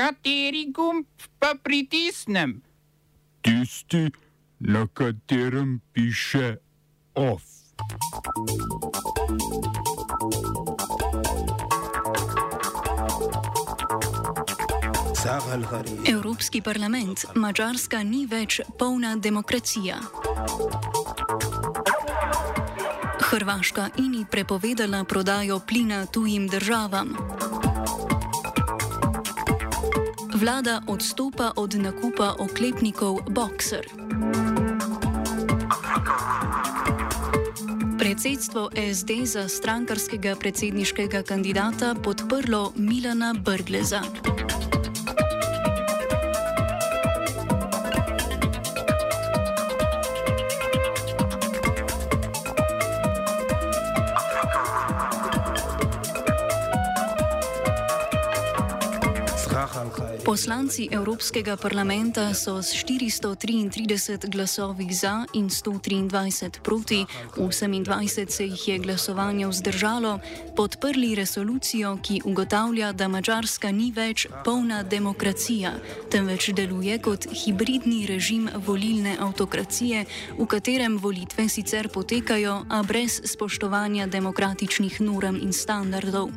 Kateri gumb pa pritisnem? Tisti, na katerem piše OF. Evropski parlament, Mačarska ni več polna demokracija. Hrvaška ini prepovedala prodajo plina tujim državam. Vlada odstopa od nakupa oklepnikov Boxer. Predsedstvo SD za strankarskega predsedniškega kandidata podprlo Milana Brgleza. Poslanci Evropskega parlamenta so s 433 glasovi za in 123 proti, 28 se jih je glasovanje vzdržalo, podprli resolucijo, ki ugotavlja, da Mačarska ni več polna demokracija, temveč deluje kot hibridni režim volilne autokracije, v katerem volitve sicer potekajo, a brez spoštovanja demokratičnih norm in standardov.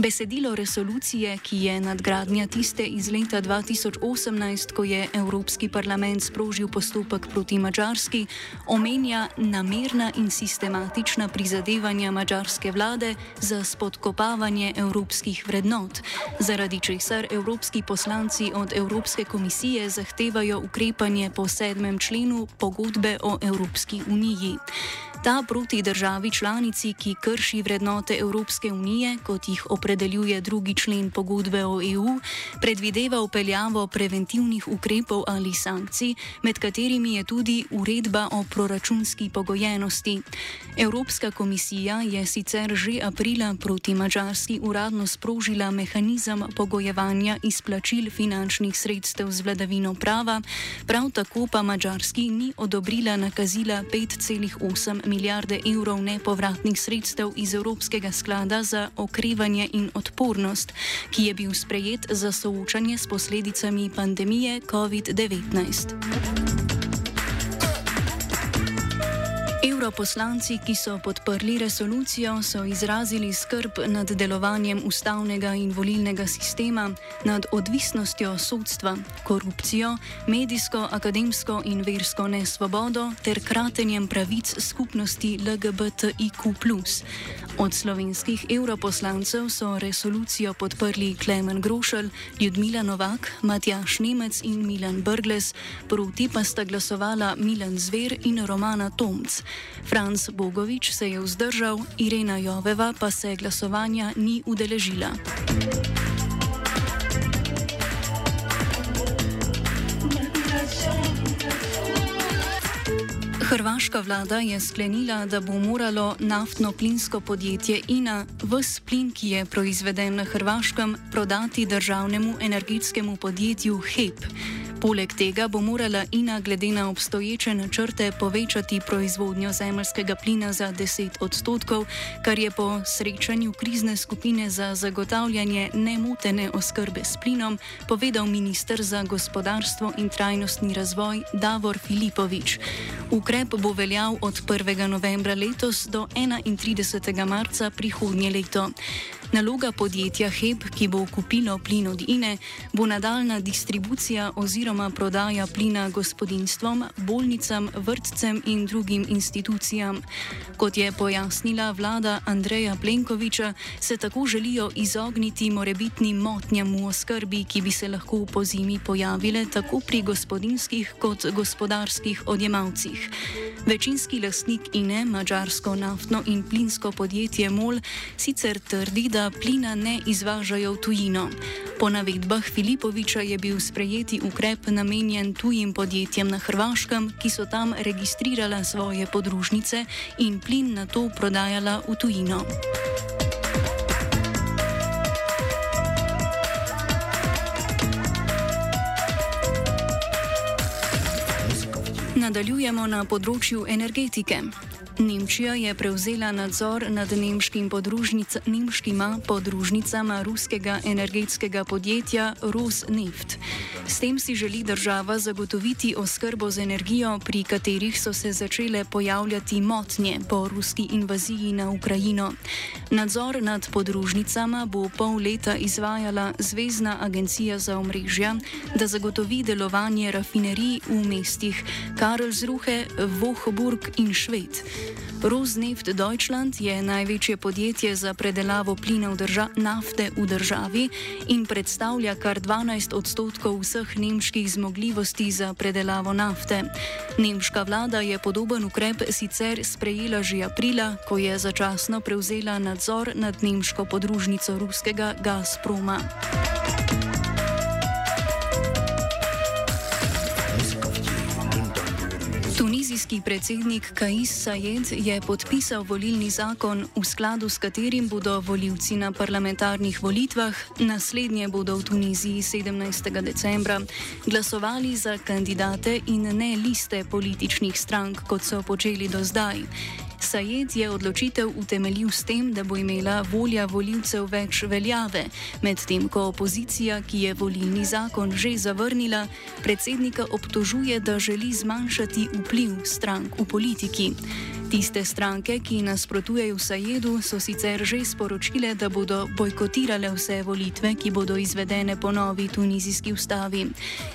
Besedilo resolucije, ki je nadgradnja tiste iz leta 2018, ko je Evropski parlament sprožil postopek proti Mačarski, omenja namerna in sistematična prizadevanja mačarske vlade za spodkopavanje evropskih vrednot, zaradi česar evropski poslanci od Evropske komisije zahtevajo ukrepanje po sedmem členu pogodbe o Evropski uniji. Ta proti državi članici, ki krši vrednote Evropske unije, kot jih opredeljuje drugi člen pogodbe o EU, predvideva upeljavo preventivnih ukrepov ali sankcij, med katerimi je tudi uredba o proračunski pogojenosti. Evropska komisija je sicer že aprila proti Mačarski uradno sprožila mehanizem pogojevanja izplačil finančnih sredstev z vladavino prava, prav tako pa Mačarski ni odobrila nakazila 5,8 milijarde evrov nepovratnih sredstev iz Evropskega sklada za okrevanje in odpornost, ki je bil sprejet za soočanje s posledicami pandemije COVID-19. Europoslanci, ki so podprli resolucijo, so izrazili skrb nad delovanjem ustavnega in volilnega sistema, nad odvisnostjo sodstva, korupcijo, medijsko, akademsko in versko nesvobodo ter kratenjem pravic skupnosti LGBTIQ. Od slovenskih europoslancev so resolucijo podprli Klemen Grošelj, Ljudmila Novak, Matjaš Nemec in Milan Brgles, proti pa sta glasovala Milan Zver in Romana Tomc. Franz Bogovič se je vzdržal, Irena Joveva pa se glasovanja ni udeležila. Hrvaška vlada je sklenila, da bo moralo naftno-plinsko podjetje INA vse plin, ki je proizveden na Hrvaškem, prodati državnemu energetskemu podjetju HEP. Poleg tega bo morala INA glede na obstoječe načrte povečati proizvodnjo zemljskega plina za 10 odstotkov, kar je po srečanju krizne skupine za zagotavljanje nemotene oskrbe s plinom povedal ministr za gospodarstvo in trajnostni razvoj Davor Filipovič. Ukrep bo veljal od 1. novembra letos do 31. marca prihodnje leto. Naloga podjetja HEP, ki bo kupilo plin od INE, bo nadaljna distribucija oziroma prodaja plina gospodinstvom, bolnicam, vrtcem in drugim institucijam. Kot je pojasnila vlada Andreja Plenkoviča, se tako želijo izogniti morebitnim motnjam v oskrbi, ki bi se lahko po zimi pojavile tako pri gospodinskih kot gospodarskih odjemalcih. Večinski lastnik INE, mačarsko naftno in plinsko podjetje MOL, sicer trdi, da da plina ne izvažajo v tujino. Po navedbah Filipoviča je bil sprejeti ukrep namenjen tujim podjetjem na Hrvaškem, ki so tam registrirala svoje podružnice in plin na to prodajala v tujino. Nadaljujemo na področju energetike. Nemčija je prevzela nadzor nad podružnica, nemškima podružnicama ruskega energetskega podjetja Rosneft. S tem si želi država zagotoviti oskrbo z energijo, pri katerih so se začele pojavljati motnje po ruski invaziji na Ukrajino. Nadzor nad podružnicama bo pol leta izvajala Zvezdna agencija za omrežja, da zagotovi delovanje rafinerij v mestih Karlsruhe, Vohburg in Šved. Rosneft Deutschland je največje podjetje za predelavo plina v nafte v državi in predstavlja kar 12 odstotkov vseh nemških zmogljivosti za predelavo nafte. Nemška vlada je podoben ukrep sicer sprejela že aprila, ko je začasno prevzela nadzor nad nemško podružnico ruskega Gazproma. Tunizijski predsednik Kais Sayed je podpisal volilni zakon, v skladu s katerim bodo voljivci na parlamentarnih volitvah, naslednje bodo v Tuniziji 17. decembra, glasovali za kandidate in ne liste političnih strank, kot so počeli do zdaj. Sajed je odločitev utemeljil s tem, da bo imela volja voljivcev več veljave, medtem ko opozicija, ki je volilni zakon že zavrnila, predsednika obtožuje, da želi zmanjšati vpliv strank v politiki. Tiste stranke, ki nasprotujejo Sajedu, so sicer že sporočile, da bodo bojkotirale vse volitve, ki bodo izvedene po novi tunizijski ustavi.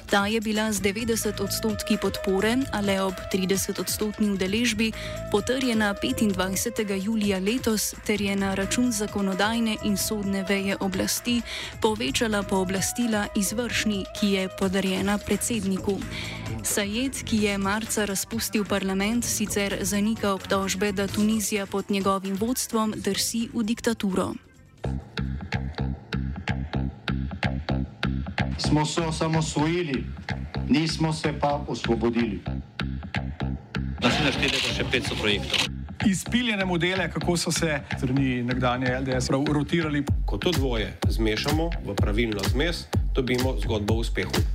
Ta je bila z 90 odstotki podpore, ale ob 30 odstotni udeležbi, potrjena 25. julija letos, ter je na račun zakonodajne in sodne veje oblasti povečala pooblastila izvršni, ki je podarjena predsedniku. Sajed, ki je marca razpustil parlament, sicer zanika obtožbe, da Tunizija pod njegovim vodstvom drsi v diktaturo. Smo se osamosvojili, nismo se pa osvobodili. Naslednje število je še 500 projektov. Izpiljene modele, kako so se strani nekdanje LDS rotirali. Ko to dvoje zmešamo v pravilno zmes, dobimo zgodbo o uspehu.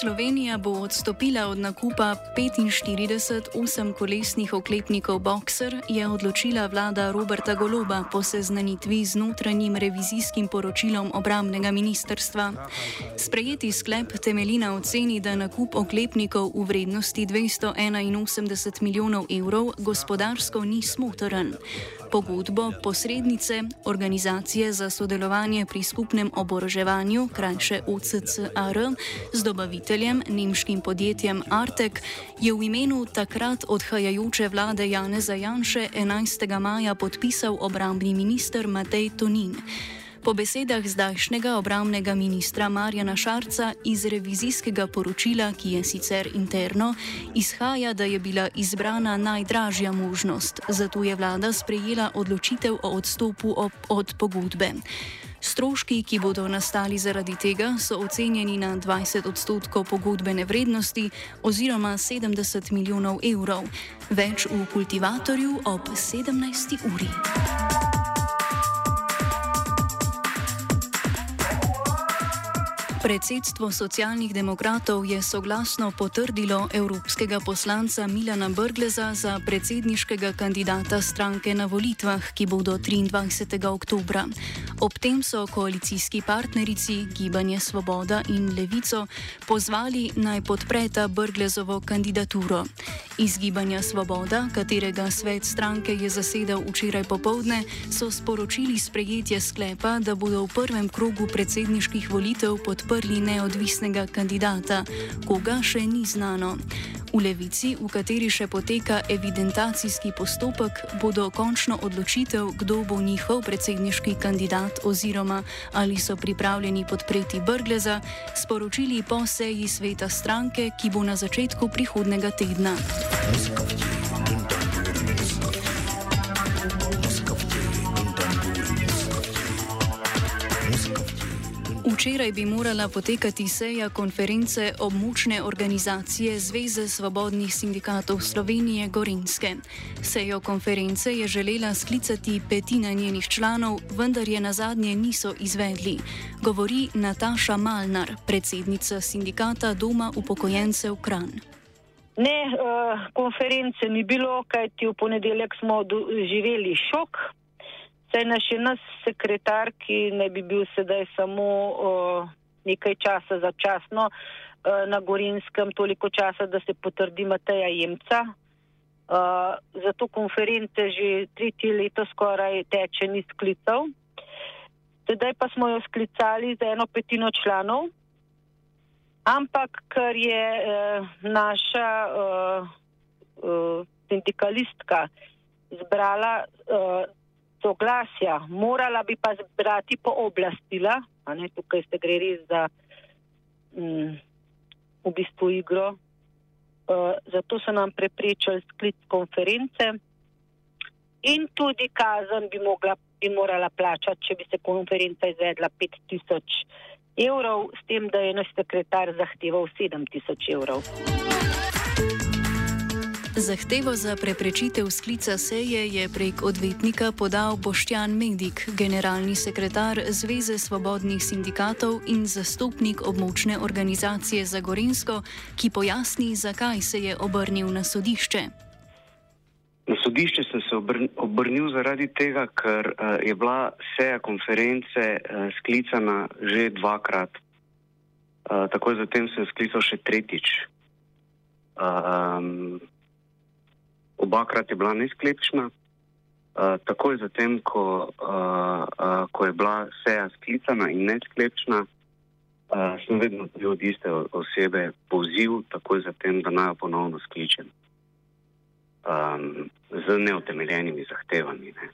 Slovenija bo odstopila od nakupa 45 osemkolesnih oklepnikov Boxer, je odločila vlada Roberta Goloba po seznanitvi z notranjim revizijskim poročilom obramnega ministrstva. Sprejeti sklep temelji na oceni, da nakup oklepnikov v vrednosti 281 milijonov evrov gospodarsko ni smotoren. Pogodbo posrednice Organizacije za sodelovanje pri skupnem oboroževanju, krajše OCCAR, z dobaviteljem, nemškim podjetjem Artek, je v imenu takrat odhajajoče vlade Janeza Janše 11. maja podpisal obrambni minister Matej Tonin. Po besedah zdajšnjega obramnega ministra Marjana Šarca iz revizijskega poročila, ki je sicer interno, izhaja, da je bila izbrana najdražja možnost, zato je vlada sprejela odločitev o odstopu od pogodbe. Stroški, ki bodo nastali zaradi tega, so ocenjeni na 20 odstotkov pogodbene vrednosti oziroma 70 milijonov evrov. Več v kultivatorju ob 17. uri. Predsedstvo socialnih demokratov je soglasno potrdilo evropskega poslanca Milana Brgleza za predsedniškega kandidata stranke na volitvah, ki bodo 23. oktobra. Ob tem so koalicijski partnerici Gibanje Svoboda in Levico pozvali naj podpreta Brglezovo kandidaturo. Iz Gibanja Svoboda, katerega svet stranke je zasedal včeraj popovdne, so sporočili sprejetje sklepa, da bodo v prvem krogu predsedniških volitev podprli podprli neodvisnega kandidata, koga še ni znano. V levici, v kateri še poteka evidentacijski postopek, bodo končno odločitev, kdo bo njihov predsedniški kandidat oziroma ali so pripravljeni podpreti Brgleza, sporočili po seji sveta stranke, ki bo na začetku prihodnega tedna. Muzika. Včeraj bi morala potekati seja konference območne organizacije Zveze svobodnih sindikatov Slovenije Gorinske. Sejo konference je želela sklicati petina njenih članov, vendar je na zadnje niso izvedli. Govori Nataša Malnar, predsednica sindikata Doma upokojencev Kran. Ne, uh, konference ni bilo, kajti v ponedeljek smo doživeli šok. Saj naš je nas sekretar, ki ne bi bil sedaj samo uh, nekaj časa začasno uh, na Gorinskem, toliko časa, da se potrdi Mateja Jemca. Uh, zato konference že tretje leto skoraj teče ni sklical. Sedaj pa smo jo sklicali za eno petino članov, ampak ker je uh, naša uh, uh, sindikalistka zbrala uh, soglasja, morala bi pa zbrati pooblastila, tukaj se gre res za mm, v bistvu igro. Uh, zato so nam preprečili sklic konference in tudi kazen bi, mogla, bi morala plačati, če bi se konferenca izvedla 5000 evrov, s tem, da je naš sekretar zahteval 7000 evrov. Zahtevo za preprečitev sklica seje je prek odvetnika podal Boštjan Medik, generalni sekretar Zveze svobodnih sindikatov in zastopnik območne organizacije za Gorensko, ki pojasni, zakaj se je obrnil na sodišče. Na sodišče sem se obrnil zaradi tega, ker uh, je bila seja konference uh, sklicana že dvakrat. Uh, takoj zatem sem sklical še tretjič. Um, obakrat je bila nesklepčna. Uh, takoj zatem, ko, uh, uh, ko je bila seja sklicana in nesklepčna, uh, sem vedno bil od iste osebe poziv, takoj zatem, da naj jo ponovno skličem um, z neotemeljenimi zahtevami. Ne.